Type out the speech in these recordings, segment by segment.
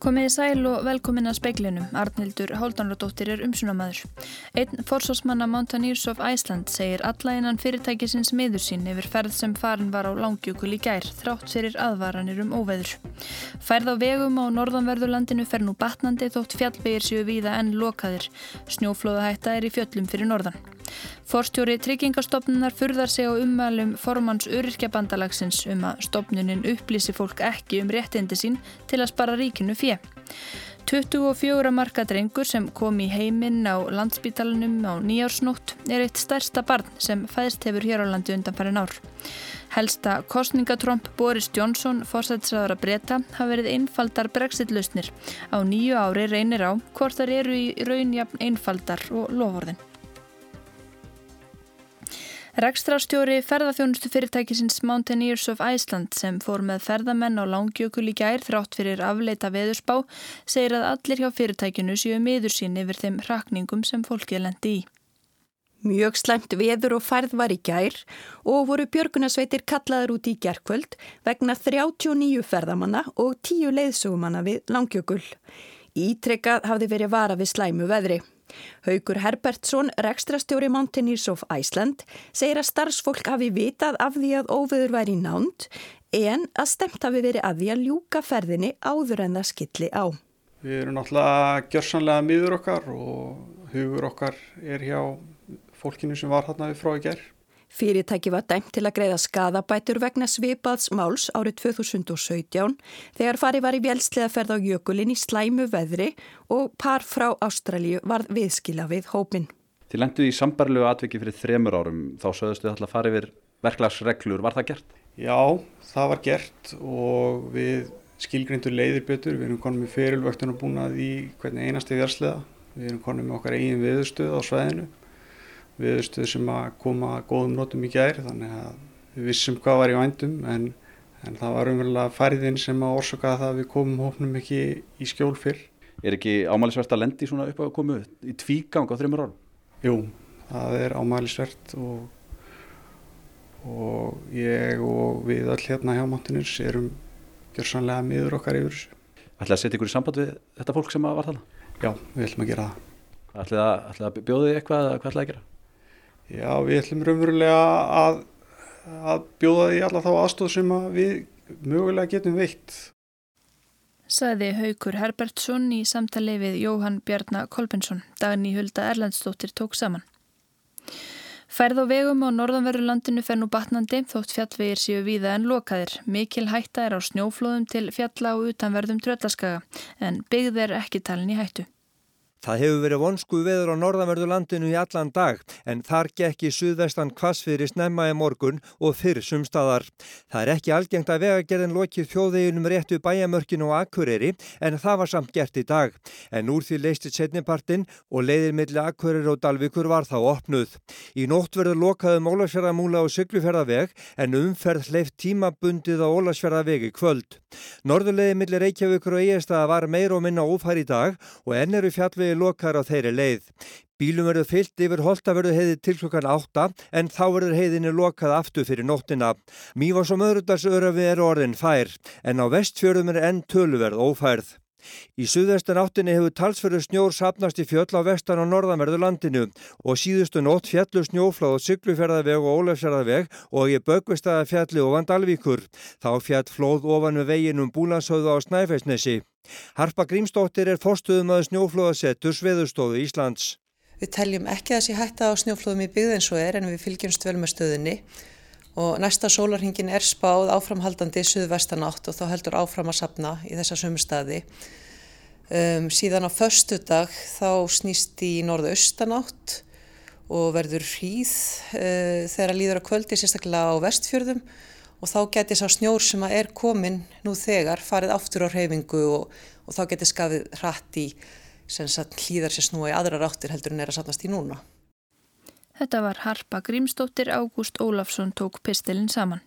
Komiði sæl og velkomin að speiklinum. Arnildur Háldanradóttir er umsunamæður. Einn forsvarsmanna Mountaineers of Iceland segir alla innan fyrirtækisins miður sín yfir ferð sem farin var á langjökul í gær, þrátt fyrir aðvaranir um óveður. Færð á vegum á norðanverðurlandinu fer nú batnandi þótt fjallbegir séu víða enn lokaðir. Snjóflóðahætta er í fjöllum fyrir norðan. Forstjóri tryggingastofnunar furðar sig á ummælum formans öryrkjabandalagsins um að stofnunin upplýsi fólk ekki um réttindi sín til að spara ríkinu fjö. 24 marka drengur sem kom í heiminn á landsbítalunum á nýjársnótt er eitt stærsta barn sem fæðst hefur hér á landi undanfærin ár. Helsta kostningatromp Boris Johnson, fórsætsræðara breyta, hafa verið einfaldar brexit-lausnir. Á nýju ári reynir á hvort þar eru í raunjafn einfaldar og lofórðin. Rekstrarstjóri ferðarþjónustu fyrirtækisins Mountaineers of Iceland sem fór með ferðamenn á langjökul í gær þrátt fyrir afleita veðurspá segir að allir hjá fyrirtækinu séu miður sín yfir þeim rakningum sem fólkið lendi í. Mjög slæmt veður og færð var í gær og voru björgunasveitir kallaður út í gerkvöld vegna 39 ferðamanna og 10 leiðsugumanna við langjökul. Ítrekkað hafði verið vara við slæmu veðri. Haugur Herbertsson, rekstrastjóri Mountaineers of Iceland, segir að starfsfólk hafi vitað af því að óveður væri nánt en að stemt hafi verið að því að ljúka ferðinni áður en það skilli á. Við erum náttúrulega gjörsanlega miður okkar og hugur okkar er hjá fólkinu sem var þarna við frá í gerð. Fyrirtæki var dæmt til að greiða skadabætur vegna svipaðs máls árið 2017 þegar fari var í vjelsleðaferð á jökulin í slæmu veðri og par frá Ástralju varð viðskila við hópin. Þið lendu í sambarlegu atviki fyrir þremur árum, þá sögðustu þið að fara yfir verklagsreglur, var það gert? Já, það var gert og við skilgrindu leiðir betur, við erum konum með fyrirlvöktun og búin að í hvernig einasti vjelsleða, við erum konum með okkar eigin viðstöð á sveðinu viðustuð sem að koma góðum nótum í gæri þannig að við vissum hvað var í vændum en, en það var umverulega færðin sem að orsaka það að við komum hófnum ekki í skjól fyrr. Er ekki ámælisvert að lendi svona upp að komu í tvígang á þreymur árum? Jú, það er ámælisvert og, og ég og við all hérna hjá Montinurs erum gjörsanlega miður okkar yfir þessu. Ætlaði að setja ykkur í samband við þetta fólk sem var þarna? Já, við ætlum að gera það. Ætlaði að bjóði eitthvað eða hvað ætlaði að gera? Já, við ætlum raunverulega að, að bjóða því alla þá aðstóð sem að við mögulega getum veitt. Saði Haugur Herbertsson í samtali við Jóhann Bjarnar Kolbensson. Dagni Hulda Erlandsdóttir tók saman. Færð á vegum á norðanverðurlandinu fer nú batnandi þótt fjallvegir séu víða en lokaðir. Mikil hætta er á snjóflóðum til fjalla og utanverðum tröllaskaga en byggð er ekki talin í hættu. Það hefur verið vonsku veður á norðanverðu landinu í allan dag en þar gekk í suðvestan kvassfyrir snemma í morgun og fyrr sumstaðar. Það er ekki algengt að vegagerðin lokið þjóðeginum réttu bæjamörkinu og akkureri en það var samt gert í dag. En úr því leistið setnipartin og leiðir milli akkurir og dalvikur var þá opnuð. Í nótt verður lokaðum Ólasfjörðamúla og Sygluferðaveg en umferð hleyft tímabundið á Ólasfjörðavegi kvöld. Norðurleiði milli Reykjavíkur og Egestaða var meir og minna ófær í dag og enn eru fjallvegi vegi lokar á þeirri leið. Bílum verður fyllt yfir Holtavörðu heiði til klukkan 8 en þá verður heiðinni lokað aftur fyrir nóttina. Mývas og möðrutarsörafi er orðin fær en á vestfjörðum er enn töluverð ófærð. Í suðvestan áttinni hefur talsverður snjór sapnast í fjöll á vestan og norðanverðu landinu og síðustu nótt fjallu snjófláð og sykluferðaveg og ólefsferðaveg og í bögvestaða fjalli ofan Dalvíkur. Þá fjall flóð ofan við veginn um Búlandsauða á Snæfellsnesi. Harpa Grímsdóttir er fórstuðum að snjóflóðasettur Sveðurstofu Íslands. Við teljum ekki að þessi hætta á snjóflóðum í byggð eins og er en við fylgjumst vel með stöðinni og næsta sólarhingin er spáð áframhaldandi suðvestan átt og þá heldur áfram að sapna í þessa sömu staði. Um, síðan á förstu dag þá snýst í norðaustan átt og verður hríð uh, þegar líður að kvöldi sérstaklega á vestfjörðum og þá getur sá snjór sem er komin nú þegar farið aftur á reyfingu og, og þá getur skafið hratt í hlýðar sér snúa í aðrar áttir heldur en er að sapnast í núna. Þetta var Harpa Grímsdóttir, Ágúst Ólafsson tók pistilinn saman.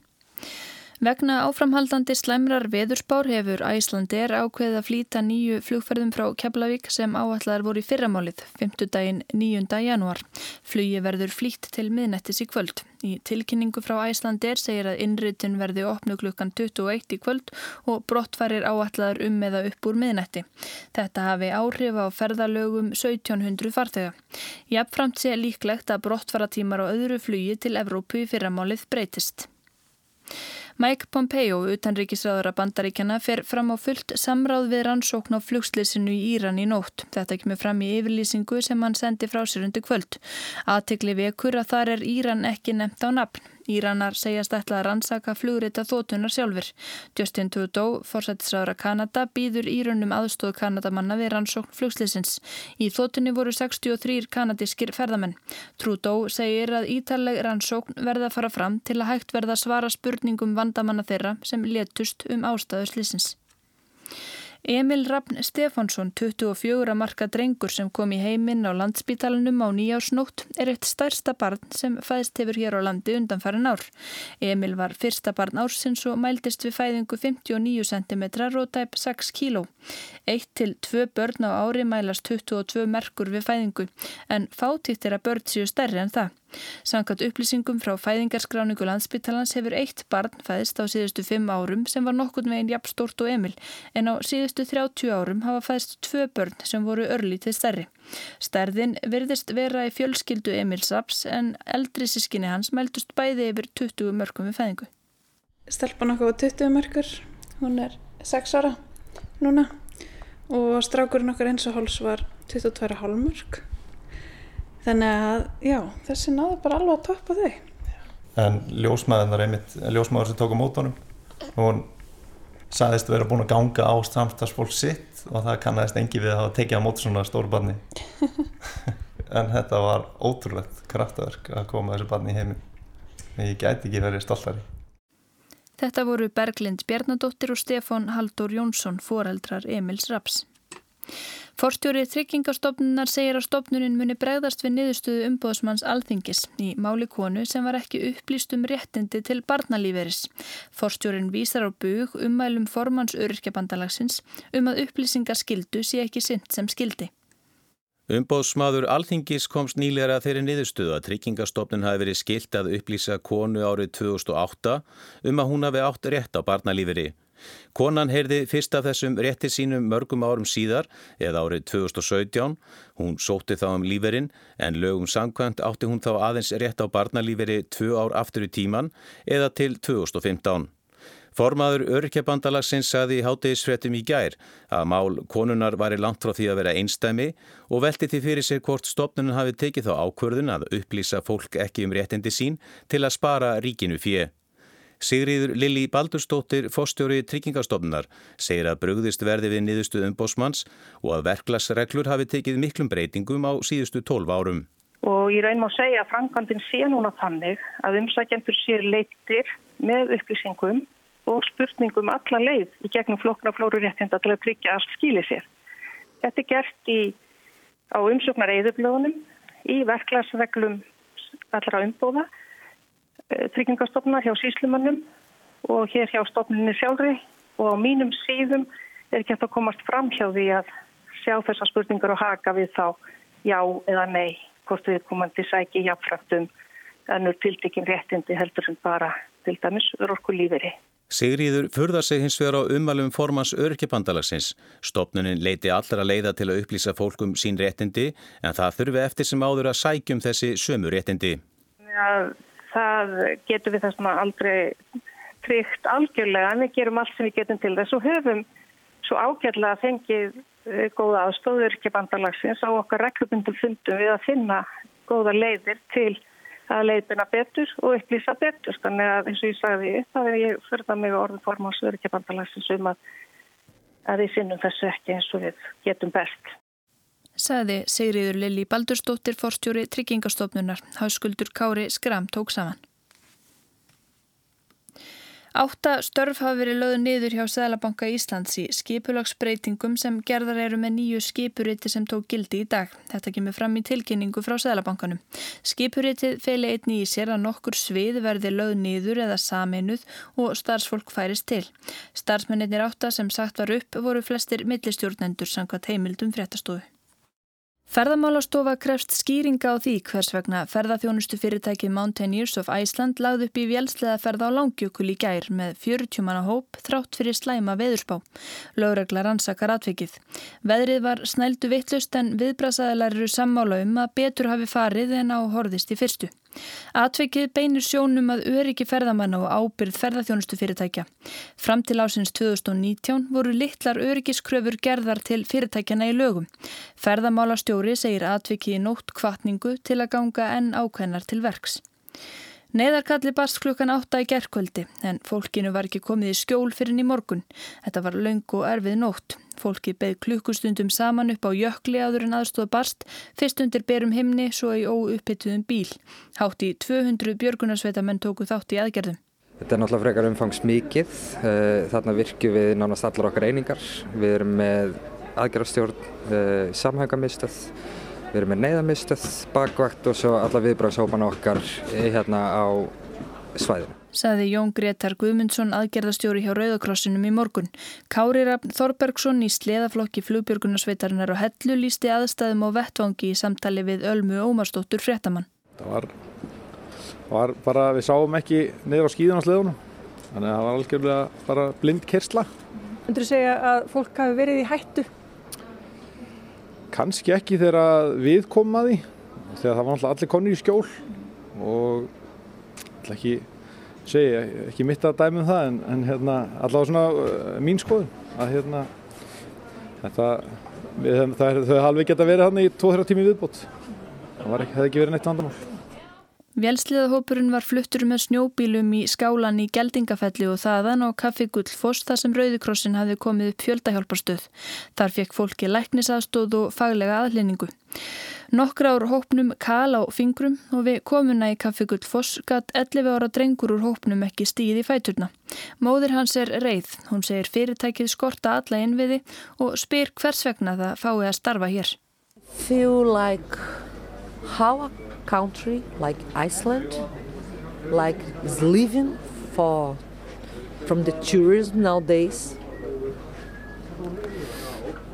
Vegna áframhaldandi slæmrar veðurspár hefur Æslandir ákveðið að flýta nýju flugferðum frá Keflavík sem áallar voru í fyrramálið, 5. daginn 9. januar. Flugi verður flýtt til miðnettis í kvöld. Í tilkynningu frá Æslandir segir að innritin verði opnu klukkan 21 í kvöld og brottfarir áallar um eða upp úr miðnetti. Þetta hafi áhrif á ferðalögum 1700 farþega. Jafnframt sé líklegt að brottfaratímar á öðru flugi til Evrópu í fyrramálið breytist. Mike Pompeo, utanríkisráður að bandaríkjana, fer fram á fullt samráð við rannsókn á flugslýsinu í Íran í nótt. Þetta kemur fram í yfirlýsingu sem hann sendi frá sér undir kvöld. Aðtekli vekur að þar er Íran ekki nefnt á nafn. Íranar segjast ætla að rannsaka flugrita þótunar sjálfur. Justin Trudeau, fórsættisráður að Kanada, býður Írunum aðstóð Kanadamanna við rannsókn flugslýsins. Í þótunni voru 63 kanadískir ferðamenn. Trudeau segir að ítaleg rannsókn verða fara fram til að hægt verða svara spurningum vandamanna þeirra sem letust um ástæðu slýsins. Emil Rappn Stefánsson, 24 marka drengur sem kom í heiminn á landsbítalunum á nýjársnótt, er eitt stærsta barn sem fæðst hefur hér á landi undanfærin ár. Emil var fyrsta barn ársins og mæltist við fæðingu 59 cm og tæp 6 kg. Eitt til tvö börn á ári mælast 22 merkur við fæðingu en fátítt er að börn séu stærri en það. Sankat upplýsingum frá fæðingarskráningu landsbyttalans hefur eitt barn fæðist á síðustu fimm árum sem var nokkurn veginn jafn stort og Emil en á síðustu 30 árum hafa fæðist tvö börn sem voru örlítið stærri. Stærðin virðist vera í fjölskyldu Emil Saps en eldri sískinni hans mæltust bæði yfir 20 mörgum við fæðingu. Stelpan okkur var 20 mörgur, hún er 6 ára núna og strákurinn okkar eins og háls var 22,5 mörg þannig að já, þessi náðu bara alveg að toppa þau. En ljósmaðurnar einmitt, ljósmaður sem tók á mótónum hún sagðist að vera búin að ganga á samstagsfólk sitt og það kannast engi við að hafa tekið á mót svona stóru barni. En þetta var ótrúlegt kraftaverk að koma þessu barni í heiminn. Ég gæti ekki verið stoltari. Þetta voru Berglind Bjarnadóttir og Stefan Haldur Jónsson, foreldrar Emils Raps. Forstjóri tryggingastofnunar segir að stofnunin muni bregðast við niðurstöðu umbóðsmanns alþingis í máli konu sem var ekki upplýst um réttindi til barnalíferis. Forstjórin vísar á bug umælum formans öryrkjabandalagsins um að upplýsingaskildu sé ekki sint sem skildi. Umbóðsmaður Alþingis komst nýlega þeirri niðurstöðu að tryggingastofnun hafi verið skilt að upplýsa konu árið 2008 um að hún hafi átt rétt á barnalíferi. Konan heyrði fyrst af þessum rétti sínum mörgum árum síðar eða árið 2017. Hún sótti þá um líferinn en lögum samkvæmt átti hún þá aðeins rétt á barnalíferi tvö ár aftur í tíman eða til 2015. Formaður örkjabandalagsins saði í hátegisfrettum í gær að mál konunar var í langt frá því að vera einstæmi og velti því fyrir sér hvort stopnunum hafi tekið þá ákvörðun að upplýsa fólk ekki um réttindi sín til að spara ríkinu fjö. Sigriður Lili Baldurstóttir, fórstjóri tryggingastofnunar, segir að brugðist verði við niðurstu umbósmanns og að verklagsreglur hafi tekið miklum breytingum á síðustu 12 árum. Og ég raun má segja að frangandin sé núna þannig að umsækjendur sér leittir með upplýsingum og spurningum alla leið í gegnum flokkna flóruréttinda til að tryggja að skýli sér. Þetta er gert í, á umsöknar eðublöðunum, í verklagsreglum allra umbóða tryggingastofna hjá síslumannum og hér hjá stofnunni sjálfri og á mínum síðum er hægt að komast fram hjá því að sjá þessar spurningar og haka við þá já eða nei hvort við komandi sæki jáfnfrættum ennur tildekinn réttindi heldur sem bara til dæmis örorku líferi. Sigriður furðar sig hins vegar á umvalum formans örkjabandalagsins. Stopnunin leiti allra leiða til að upplýsa fólkum sín réttindi en það þurfi eftir sem áður að sækjum þessi sömu réttindi. Ja, það getur við þessum að aldrei tryggt algjörlega en við gerum allt sem við getum til þess og höfum svo ágjörlega fengið eh, góða aðstóður ekki bandalagsins á okkar reglubundum fundum við að finna góða leiðir til að leiðbina betur og upplýsa betur. Þannig að eins og ég sagði það er ég það mig orðin form á Sörkja bandalagsins um að, að við finnum þessu ekki eins og við getum best Saði Sigriður Lili Baldurstóttir forstjóri Tryggingastofnunar. Háskuldur Kári Skram tók saman. Átta störf hafa verið lögðu niður hjá Sælabanka Íslands í skipulagsbreytingum sem gerðar eru með nýju skipuriti sem tók gildi í dag. Þetta kemur fram í tilkynningu frá Sælabankanum. Skipuritið feili einni í sér að nokkur svið verði lögð niður eða saminuð og starfsfólk færist til. Starfsmennir átta sem sagt var upp voru flestir millistjórnendur sangvað heimildum fréttastofu. Ferðamálastofa krefst skýringa á því hvers vegna ferðaþjónustu fyrirtækið Mountaineers of Iceland lagði upp í vélslega ferða á langjökul í gær með 40 manna hóp þrátt fyrir slæma veðurspá. Lögreglar ansakar atvikið. Veðrið var snældu vittlust en viðbrasaðilar eru sammála um að betur hafi farið en á horðist í fyrstu. Atveikið beinir sjónum að öryggi ferðamanna og ábyrð ferðarþjónustu fyrirtækja. Fram til ásins 2019 voru litlar öryggiskröfur gerðar til fyrirtækjana í lögum. Ferðamálastjóri segir atveikið í nótt kvartningu til að ganga enn ákveðnar til verks. Neðarkalli barst klukkan átta í gerðkvöldi en fólkinu var ekki komið í skjól fyrir í morgun. Þetta var laung og erfið nótt. Fólki beð klukkustundum saman upp á jökli áður en aðstóð barst, fyrst undir berum himni, svo í óuppbyttuðum bíl. Hátt í 200 björgunarsveitamenn tóku þátt í aðgerðum. Þetta er náttúrulega frekar umfangs mikið. Eh, þarna virkjum við nánast allar okkar einingar. Við erum með aðgerðarstjórn, eh, samhængamistöð Við erum með neyðamistöð, bakvakt og svo alla viðbráðsópan okkar hérna á svæðinu. Saði Jón Gretar Guðmundsson aðgerðastjóri hjá Rauðakrossinum í morgun. Kári Rafn Þorbergsson í sleðaflokki flugbjörgunarsveitarinnar og hellu lísti aðstæðum og vettvangi í samtali við Ölmu Ómarsdóttur Frettamann. Það var, var bara, við sáum ekki niður á skíðun á sleðunum, þannig að það var algjörlega bara blind kersla. Þú segja að fólk hafi verið í hættu kannski ekki þegar við komum að því þegar það var alltaf allir konni í skjól og alltaf ekki segja, ekki mitt að dæmum það en, en hérna, allavega svona uh, mín skoðun að hérna þetta, við, það, þau halvi geta verið hann í 2-3 tími viðbót. Það ekki, hefði ekki verið neitt vandamál Vélsliðahópurinn var fluttur með snjóbílum í skálan í Geldingafelli og þaðan á Kaffi Gullfoss þar sem Rauðikrossin hafi komið upp fjöldahjálparstöð. Þar fekk fólki læknisaðstóð og faglega aðlinningu. Nokkur ár hópnum kal á fingrum og við komuna í Kaffi Gullfoss gatt 11 ára drengur úr hópnum ekki stíð í fæturna. Móðir hans er reið. Hún segir fyrirtækið skorta alla innviði og spyr hvers vegna það fái að starfa hér. Feel like how country like Iceland, like is living for from the tourism nowadays,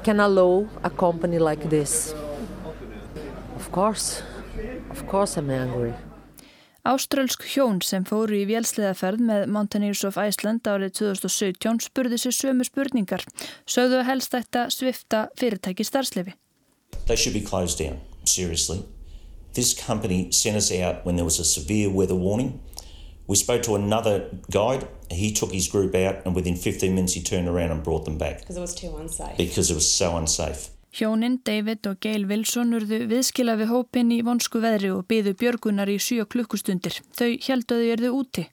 can allow a company like this. Of course, of course I'm angry. Ástrálsk hjón sem fóru í vélsleðaferð með Mountaineers of Iceland árið 2017 spurði sér sömu spurningar. Sögðu helst þetta svifta fyrirtæki starfslefi. They should be closed down, seriously. This company sent us out when there was a severe weather warning. We spoke to another guide. He took his group out, and within 15 minutes, he turned around and brought them back. Because it was too unsafe. Because it was so unsafe. Hjónin, David og Gail Wilson urðu viðskila við hópin í vonsku veðri og byðu björgunar í 7 klukkustundir. Þau helduðu erðu úti.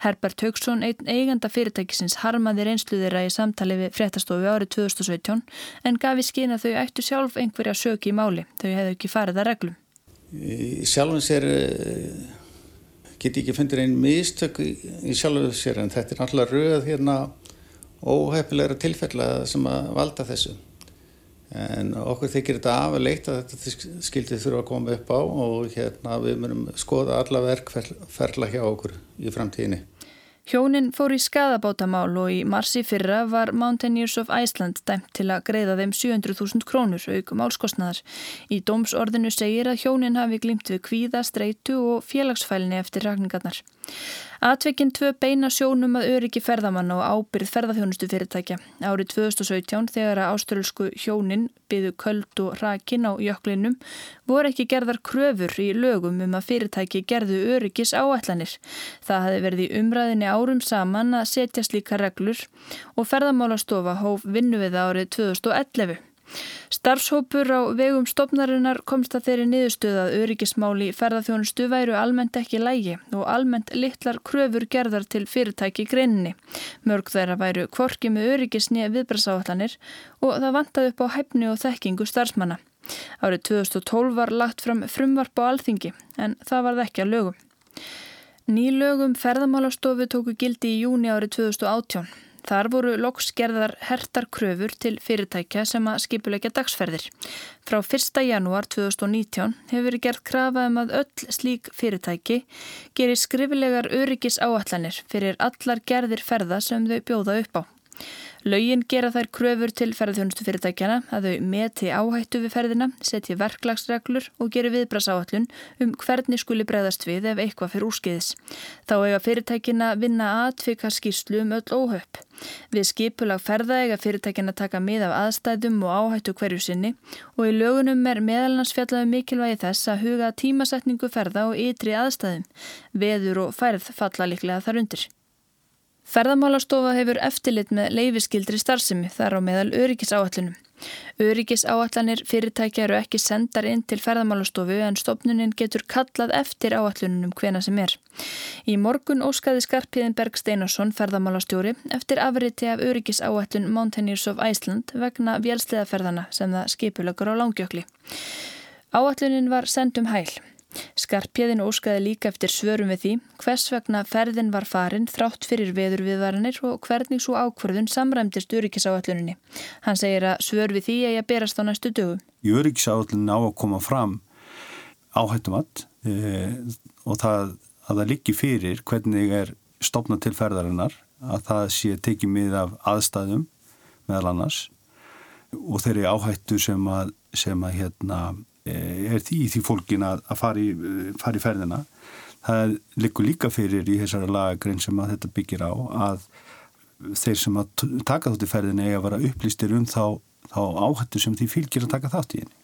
Herbert Haugsson, einn eiganda fyrirtækisins, harmaði reynsluðira í samtali við fréttastofu árið 2017 en gafi skina þau ættu sjálf einhverja söki í máli. Þau hefðu ekki farið að reglum sjálfum sér eh, get ekki fundir einn mistök í sjálfum sér en þetta er náttúrulega rauð hérna óhefnilegra tilfella sem að valda þessu. En okkur þykir þetta afleitt að þetta skildið þurfa að koma upp á og hérna við myndum skoða alla verkferla hjá okkur í framtíðinni Hjónin fór í skadabótamál og í marsi fyrra var Mountaineers of Iceland dæmt til að greiða þeim 700.000 krónur auk málskostnaðar. Í dómsorðinu segir að hjónin hafi glimt við kvíða, streitu og félagsfælni eftir ragningarnar. Atveikinn tvö beina sjónum að öryggi ferðamann og ábyrð ferðarþjónustu fyrirtækja. Árið 2017 þegar að áströlsku hjónin byðu köld og rakin á jöklinum voru ekki gerðar kröfur í lögum um að fyrirtæki gerðu öryggis áætlanir. Það hafi verið í umræðinni árum saman að setja slíka reglur og ferðamálastofa hóf vinnu við árið 2011. Starfshópur á vegum stopnarinnar komst að þeirri niðurstöðað öryggismáli ferðarþjónustu væru almennt ekki lægi og almennt litlar kröfur gerðar til fyrirtæki greininni. Mörg þeirra væru kvorki með öryggisni viðbrasáallanir og það vantaði upp á hæfni og þekkingu starfsmanna. Árið 2012 var lagt fram frumvarp á alþingi en það varð ekki að lögum. Nýlögum ferðamálastofu tóku gildi í júni árið 2018. Þar voru loksgerðar hertar kröfur til fyrirtækja sem að skipulegja dagsferðir. Frá 1. janúar 2019 hefur verið gert krafa um að öll slík fyrirtæki gerir skrifilegar öryggis áallanir fyrir allar gerðir ferða sem þau bjóða upp á. Laugin gera þær kröfur til ferðarþjónustu fyrirtækjana að þau meti áhættu við ferðina, setji verklagsreglur og geri viðbrasáallun um hvernig skuli bregðast við ef eitthvað fyrir úrskiðis. Þá eiga fyrirtækina vinna atfika skýrslu um öll óhaupp. Við skipulag ferða eiga fyrirtækina taka mið af aðstæðum og áhættu hverju sinni og í lögunum er meðalnarsfjallaðu um mikilvægi þess að huga tímasetningu ferða og ytri aðstæðum. Veður og færð falla líklega þar undir. Ferðamálastofa hefur eftirlit með leifiskildri starfsemi þar á meðal öryggisáallunum. Öryggisáallanir fyrirtækja eru ekki sendar inn til ferðamálastofu en stopnunin getur kallað eftir áallunum hvena sem er. Í morgun óskaði Skarpiðin Berg Steinarsson ferðamálastjóri eftir afriti af öryggisáallun Mountaineers of Iceland vegna vélsleðaferðana sem það skipulagur á langjökli. Áallunin var sendum hæl. Skarpjöðin óskaði líka eftir svörum við því hvers vegna ferðin var farin þrátt fyrir veður viðvaranir og hvernig svo ákvörðun samræmdist öryggisáalluninni. Hann segir að svör við því að ég berast á næstu dögum. Í öryggisáallunin á að koma fram áhættumatt e, og það að það liggi fyrir hvernig er stopnað til ferðarinnar að það sé tekið mið af aðstæðum meðal annars og þeirri áhættu sem að, sem að hérna Eh, er því, því fólkin að, að fara, í, fara í ferðina. Það likur líka fyrir í þessari lagagrein sem að þetta byggir á að þeir sem að taka þátt í ferðina eiga að vera upplýstir um þá, þá áhættu sem því fylgir að taka þátt í henni.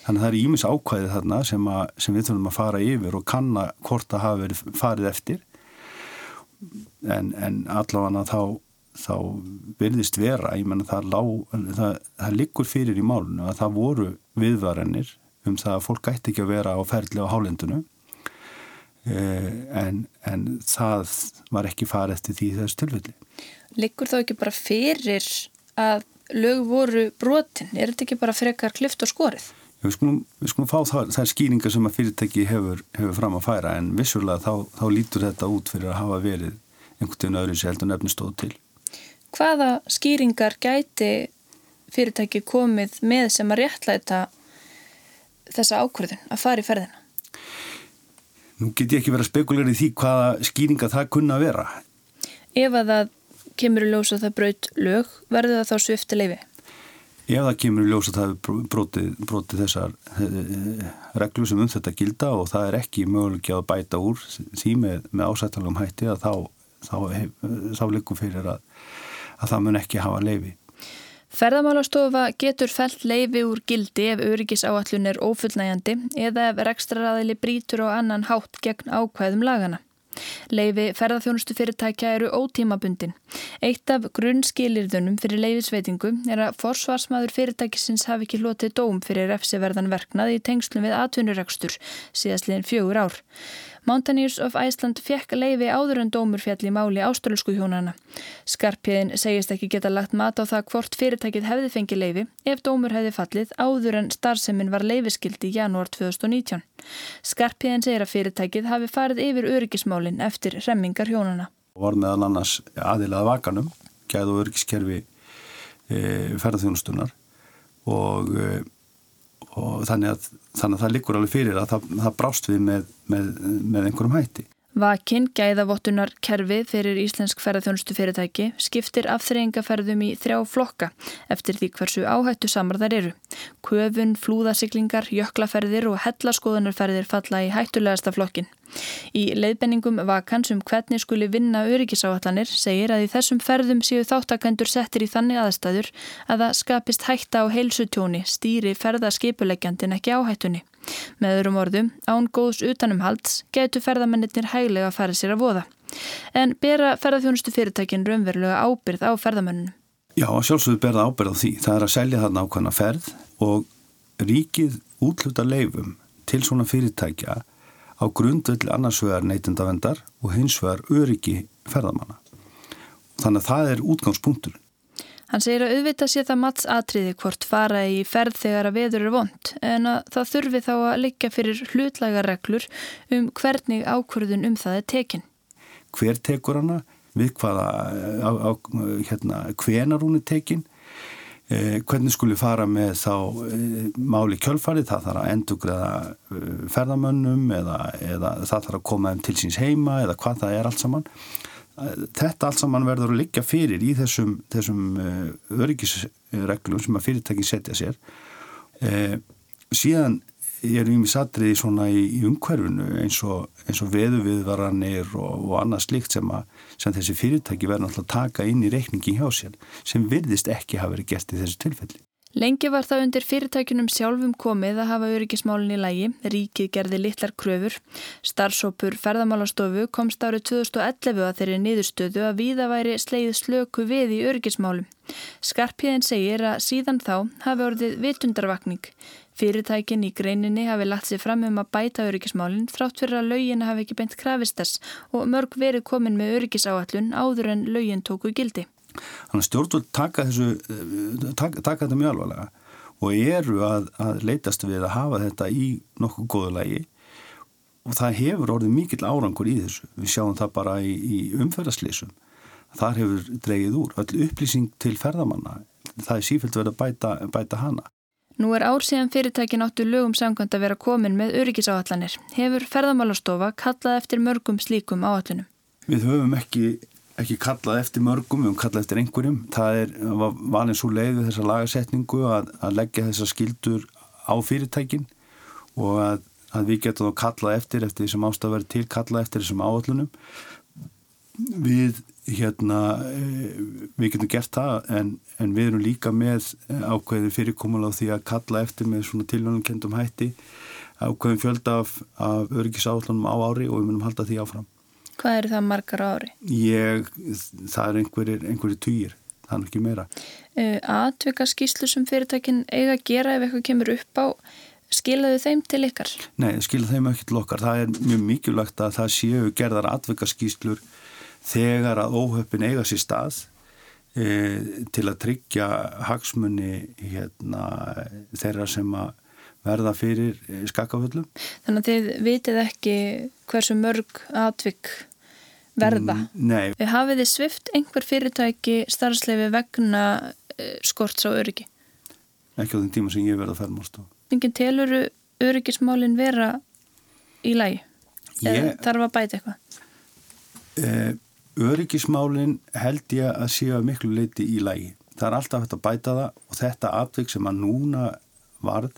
Þannig að það er ímis ákvæðið þarna sem, að, sem við þurfum að fara yfir og kanna hvort það hafi verið farið eftir en, en allavega þá, þá verðist vera, ég menna það, það, það likur fyrir í málunu að það voru viðvarenir um það að fólk gæti ekki að vera á ferli á hálendinu eh, en, en það var ekki farið eftir því þessu tilfelli. Liggur þá ekki bara fyrir að lög voru brotin? Er þetta ekki bara frekar klift og skorið? Við skulum, við skulum fá það, það skýringar sem að fyrirtæki hefur, hefur fram að færa en vissulega þá, þá lítur þetta út fyrir að hafa verið einhvern veginn öðru sér heldur nefnustóð til. Hvaða skýringar gæti fyrirtæki komið með sem að réttlæta þessa ákvörðun að fara í ferðina? Nú get ég ekki verið að spekulera í því hvaða skýringa það kunna að vera. Ef að það kemur í ljós að það braut lög, verður það þá svifti leifi? Ef það kemur í ljós að það broti, broti þessar eh, reglu sem um þetta gilda og það er ekki möguleik að bæta úr því með, með ásættalagum hætti að þá, þá, þá, þá likur fyrir að, að það mun ekki hafa leifi. Ferðamálastofa getur fælt leifi úr gildi ef öryggisáallun er ófullnægjandi eða ef rekstraræðili brítur og annan hátt gegn ákvæðum lagana. Leifi ferðarþjónustu fyrirtækja eru ótímabundin. Eitt af grunnskilirðunum fyrir leifisveitingu er að forsvarsmaður fyrirtækisins hafi ekki hlotið dóm fyrir refsiverðan verknað í tengslum við atvinnurekstur síðastliðin fjögur ár. Mountaineers of Iceland fekk leifi áður en dómur fjall í máli ástralsku hjónana. Skarpiðin segist ekki geta lagt mat á það hvort fyrirtækið hefði fengið leifi ef dómur hefði fallið áður en starfseminn var leifiskildi í janúar 2019. Skarpiðin segir að fyrirtækið hafi farið yfir öryggismálinn eftir remmingar hjónana. Var meðal annars aðilað vakanum, gæð og öryggiskerfi e, ferðarþjónustunar og e, og þannig að, þannig að það likur alveg fyrir að það, það brást við með, með, með einhverjum hætti. Vakinn gæðavottunar kerfi fyrir Íslensk ferðarþjónustu fyrirtæki skiptir afþreyingaferðum í þrjá flokka eftir því hversu áhættu samar þar eru. Köfun, flúðasiklingar, jöklaferðir og hellaskoðunarferðir falla í hættulegasta flokkin. Í leiðbenningum vakans um hvernig skuli vinna öryggisáallanir segir að í þessum ferðum séu þáttakendur settir í þannig aðstæður að það skapist hætta á heilsutjóni stýri ferðaskipuleggjandin ekki áhættunni. Með öðrum orðum, án góðs utanumhalds getur ferðamennir hæglega að fara sér að voða. En bera ferðarþjónustu fyrirtækin raunverulega ábyrð á ferðamennunum? Já, sjálfsögðu berða ábyrð á því. Það er að selja þarna ákvæmna ferð og ríkið útluta leifum til svona fyrirtækja á grundvöldi annars vegar neytindavendar og hins vegar öryggi ferðamanna. Þannig að það er útgangspunktur. Hann segir að auðvita sé það mats atriði hvort fara í ferð þegar að veður er vond en að það þurfi þá að liggja fyrir hlutlæga reglur um hvernig ákvörðun um það er tekin. Hver tekur hana? Við hvaða, á, á, hérna, hvenar hún er tekin? Eh, hvernig skulle fara með þá eh, máli kjölfarið? Það þarf að endugræða eh, ferðamönnum eða, eða það þarf að koma þeim til síns heima eða hvað það er allt saman þetta allt saman verður að liggja fyrir í þessum, þessum uh, öryggisreglum sem að fyrirtæki setja sér eh, síðan erum við satriði svona í, í umhverfunu eins og, og veðuviðvaranir og, og annað slikt sem, að, sem þessi fyrirtæki verður náttúrulega að taka inn í reikningi hjá sér sem virðist ekki hafa verið gert í þessu tilfelli. Lengi var það undir fyrirtækunum sjálfum komið að hafa öryggismálinn í lægi, ríkið gerði litlar kröfur. Starfsópur ferðamálastofu komst árið 2011 að þeirri niðurstöðu að víða væri sleið slöku við í öryggismálum. Skarpiðin segir að síðan þá hafi orðið vitundarvakning. Fyrirtækin í greininni hafi lagt sér fram um að bæta öryggismálinn þrátt fyrir að laugin hafi ekki beint krafistess og mörg verið komin með öryggisáallun áður en laugin tóku gildi. Þannig að stjórnvöld taka, þessu, eh, taka, taka þetta mjög alvarlega og eru að, að leytast við að hafa þetta í nokkuð góðu lægi og það hefur orðið mikill árangur í þessu. Við sjáum það bara í, í umferðarslýsum. Þar hefur dreigið úr. Öll upplýsing til ferðamanna, það er sífælt verið að bæta, bæta hana. Nú er ár síðan fyrirtækin áttu lögum samkvæmt að vera komin með öryggisáallanir. Hefur ferðamálastofa kallað eftir mörgum slíkum áallunum? Við höfum ekki ekki kallað eftir mörgum, við höfum kallað eftir einhverjum. Það er, valin svo leið við þessa lagasetningu að, að leggja þessa skildur á fyrirtækin og að, að við getum þá kallað eftir eftir því sem ástaf verið til kallað eftir þessum áallunum. Við, hérna, eh, við getum gert það en, en við erum líka með ákveðin fyrirkomulega því að kalla eftir með svona tilvönum kendum hætti ákveðin fjölda af, af öryggisáallunum á ári og við munum halda því áfram. Hvað eru það margar ári? Ég, það er einhverjir, einhverjir týjir, það er ekki meira. Atvika skýslu sem fyrirtækin eiga að gera ef eitthvað kemur upp á, skilaðu þeim til ykkar? Nei, skilaðu þeim ekki til okkar. Það er mjög mikilvægt að það séu gerðar atvika skýslur þegar að óhöppin eiga sér stað e, til að tryggja hagsmunni hérna, þeirra sem að verða fyrir skakkaföllum. Þannig að þið vitið ekki hversu mörg atvik verða. Mm, nei. Hafið þið svift einhver fyrirtæki starfsleifi vegna uh, skorts á öryggi? Ekki á þenn tíma sem ég verða að ferðmásta. Mingin teluru öryggismálin vera í lægi? Ég... Þarf að bæta eitthvað? Eh, öryggismálin held ég að séu miklu leiti í lægi. Það er alltaf hægt að bæta það og þetta atvik sem að núna varð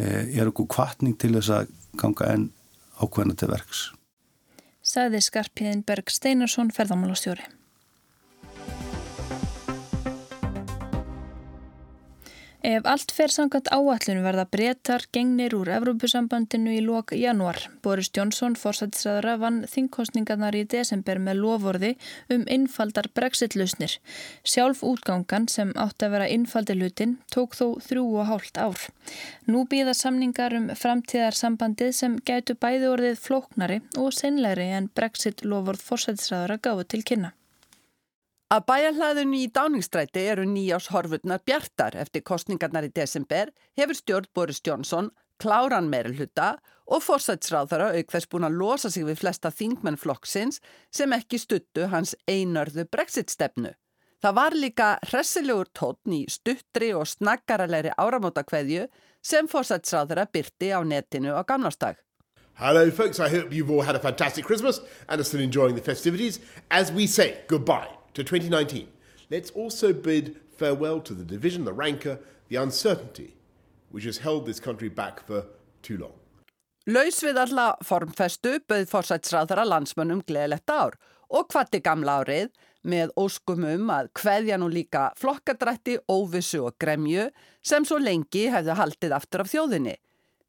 eh, er okkur kvartning til þess að ganga enn ákveðna til verks sagði Skarpiðin Berg Steinarsson ferðamálastjóri. Ef allt fer sangat áallinu verða breytar gengnir úr Evrópusambandinu í lok januar. Boris Johnson, fórsættisræðara, vann þingkostningarnar í desember með lovorði um innfaldar brexit-lusnir. Sjálf útgangan sem átti að vera innfaldilutin tók þó þrjú og hálft ár. Nú býða samningar um framtíðarsambandið sem gætu bæði orðið flóknari og senlegri en brexit-lovorð fórsættisræðara gáðu til kynna. Að bæjarhlaðinu í dáningsstræti eru nýjás horfurnar bjartar eftir kostningarnar í desember hefur stjórn Boris Johnson kláran meirulhuta og fórsætsráðara auk þess búin að losa sig við flesta þingmennflokksins sem ekki stuttu hans einörðu brexit-stefnu. Það var líka hressilegur tótn í stuttri og snaggaralegri áramótakveðju sem fórsætsráðara byrti á netinu á gamnastag. Hello folks, I hope you've all had a fantastic Christmas and are still enjoying the festivities as we say goodbye. To 2019. Let's also bid farewell to the division, the rancor, the uncertainty which has held this country back for too long. Laus við alla formfestu bauð fórsætsráðara landsmönnum gleðilegt ár og hvati gamla árið með óskum um að hveðja nú líka flokkadrætti, óvissu og gremju sem svo lengi hefðu haldið aftur af þjóðinni.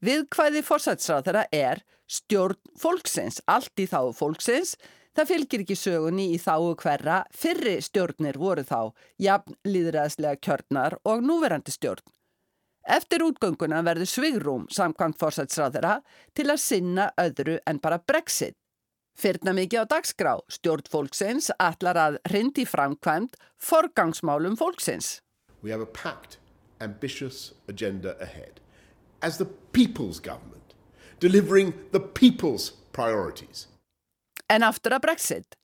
Við hvaði fórsætsráðara er stjórn fólksins, allt í þá fólksins, Það fylgir ekki sögunni í þáu hverra fyrri stjórnir voru þá, jafn líðræðslega kjörnar og núverandi stjórn. Eftir útgönguna verður svigrúm samkvæmt fórsætsráðara til að sinna öðru en bara brexit. Fyrna mikið á dagskrá, stjórn fólksins ætlar að hrindi framkvæmt forgangsmálum fólksins. We have a packed, ambitious agenda ahead. As the people's government, delivering the people's priorities. En aftur að Brexit.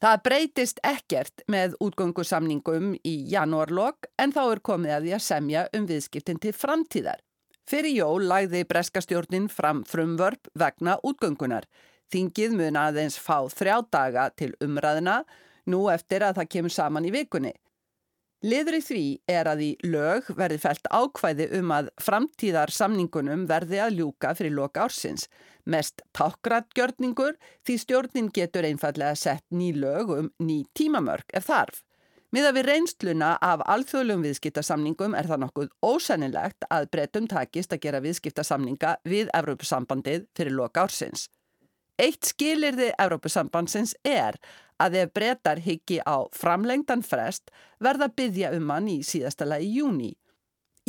Það breytist ekkert með útgöngusamningum í janúarlokk en þá er komið að því að semja um viðskiptin til framtíðar. Fyrir jól lagði breskastjórnin fram frumvörp vegna útgöngunar. Þingið mun aðeins fá þrjá daga til umræðina nú eftir að það kemur saman í vikunni. Liður í því er að í lög verði fælt ákvæði um að framtíðar samningunum verði að ljúka fyrir loka ársins. Mest tákratgjörningur því stjórnin getur einfallega sett ný lög um ný tímamörk ef þarf. Miða við reynsluna af alþjóðlum viðskiptasamningum er það nokkuð ósennilegt að breytum takist að gera viðskiptasamninga við Evrópusambandið fyrir loka ársins. Eitt skilirði Evrópusambandsins er að ef breytar higgi á framlengdan frest verða byggja um hann í síðasta lagi júni.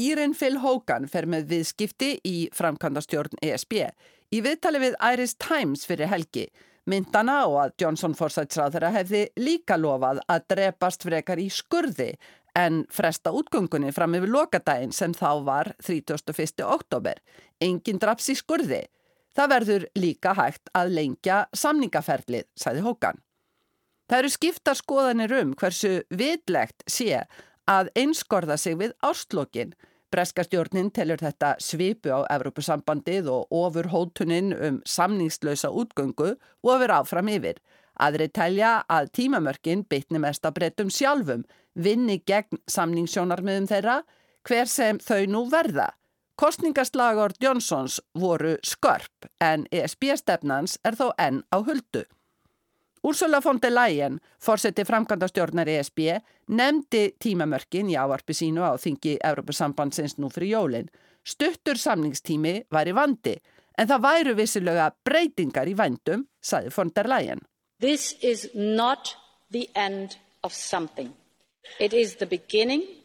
Írin Phil Hogan fer með viðskipti í framkvæmdastjórn ESB. Í viðtali við Irish Times fyrir helgi myndana og að Johnson forsætsráðara hefði líka lofað að drepast frekar í skurði en fresta útgöngunni fram yfir lokadaginn sem þá var 31. oktober. Engin draps í skurði. Það verður líka hægt að lengja samningaferlið, sæði Hogan. Það eru skipta skoðanir um hversu vitlegt sé að einskorða sig við ástlokin. Breskastjórnin telur þetta svipu á Evrópusambandið og ofur hótunin um samningslösa útgöngu og vera áfram yfir. Aðri telja að tímamörkin bytni mest að breytum sjálfum, vinni gegn samningssjónarmiðum þeirra, hver sem þau nú verða. Kostningaslagur Johnsons voru skörp en ESB-stefnans er þó enn á huldu. Úrsula von der Leyen, fórseti framkvæmdastjórnar ESB, nefndi tímamörkin í ávarpi sínu á þingi Európusambandsins nú fyrir jólinn. Stuttur samningstími var í vandi, en það væru vissilega breytingar í vendum, saði von der Leyen. This is not the end of something. It is the beginning of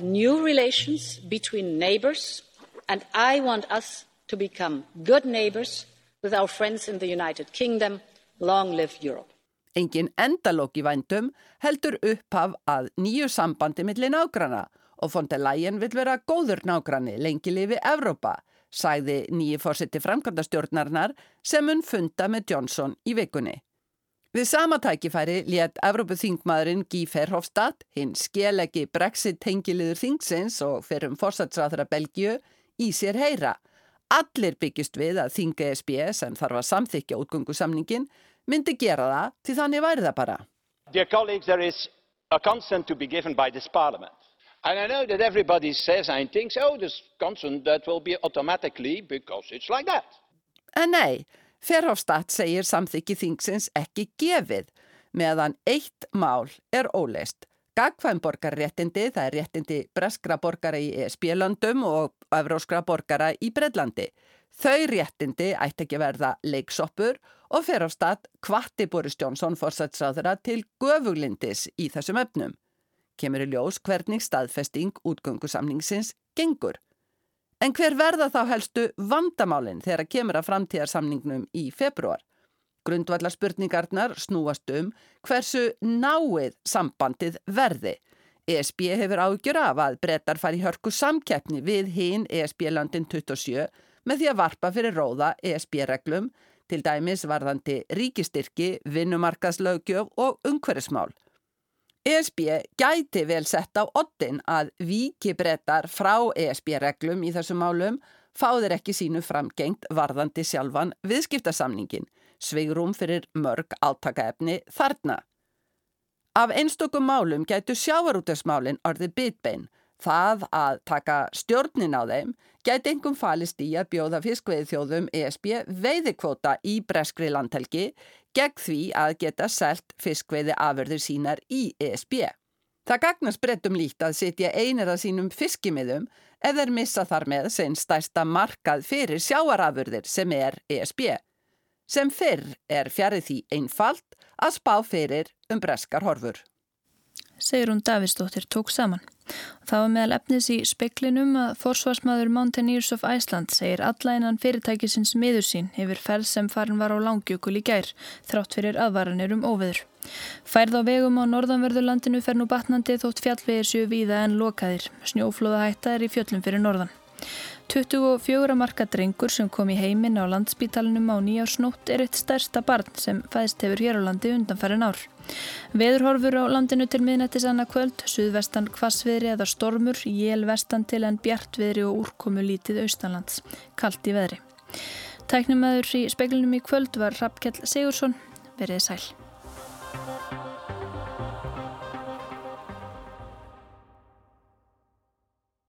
new relations between neighbors and I want us to become good neighbors with our friends in the United Kingdom Long live Europe. Engin endalók í vændum heldur upphaf að nýju sambandi millir nágrana og von der Leyen vil vera góður nágrani lengi lifi Evrópa, sæði nýju fórseti framkvæmdastjórnarnar sem hún funda með Johnson í vikunni. Við sama tækifæri létt Evrópuþingmaðurinn Guy Verhofstadt, hinn skelegi Brexit tengiliður þingsins og fyrir um fórsatsráðara Belgiu, í sér heyra – Allir byggist við að þinga ESB sem þarf að samþykja útgöngusamningin myndi gera það til þannig væri það bara. Dear colleagues, there is a consent to be given by this parliament. And I know that everybody says and thinks, oh, this consent that will be automatically because it's like that. En nei, Ferhofstadt segir samþykki þingsins ekki gefið meðan eitt mál er óleist. Gagkvæm borgarréttindi, það er réttindi breskra borgara í ESB-löndum og evróskra borgara í Bredlandi. Þau réttindi ætti ekki verða leiksoppur og fer á stað kvatti Boris Johnson fórsætsráðura til göfuglindis í þessum öfnum. Kemur í ljós hvernig staðfesting útgöngusamningsins gengur. En hver verða þá helstu vandamálinn þegar kemur að framtíðarsamningnum í februar? Grundvallar spurningarnar snúast um hversu náið sambandið verði. ESB hefur ágjur af að brettar fari hörku samkeppni við hinn ESB-landin 27 með því að varpa fyrir róða ESB-reglum til dæmis varðandi ríkistyrki, vinnumarkaðslaugjöf og umhverfismál. ESB gæti vel sett á ottin að viki brettar frá ESB-reglum í þessum málum fáðir ekki sínu framgengt varðandi sjálfan viðskiptasamningin sveigrum fyrir mörg átakaefni þarna. Af einstokum málum gætu sjávarútesmálinn orði bitbein. Það að taka stjórnin á þeim gæti engum falist í að bjóða fiskveið þjóðum ESB veiðikvota í breskri landhelgi gegn því að geta selt fiskveiði afurðir sínar í ESB. Það gagnast brettum líkt að sitja einir að sínum fiskimiðum þeir missa þar með sem stærsta markað fyrir sjáarafurðir sem er ESB sem fyrr er fjarið því einfalt að spá fyrir um breskar horfur. Segir hún Davidsdóttir tók saman. Það var meðal efnis í speklinum að forsvarsmaður Mountaineers of Iceland segir alla innan fyrirtækisins miður sín yfir ferð sem farin var á langjökul í gær, þrátt fyrir aðvaranir um óveður. Færð á vegum á norðanverðurlandinu fer nú batnandi þótt fjallvegir séu víða en lokaðir. Snjóflóðahætta er í fjöllum fyrir norðan. 24 marka drengur sem kom í heiminn á landspítalunum á nýjársnótt er eitt stærsta barn sem fæðst hefur hér á landi undanfærin ár. Veðurhorfur á landinu til miðnættis annað kvöld, suðvestan kvassviðri eða stormur, jél vestan til en bjartviðri og úrkomu lítið austanlands, kallt í veðri. Tæknumæður í speilunum í kvöld var Rappkjell Sigursson, verið sæl.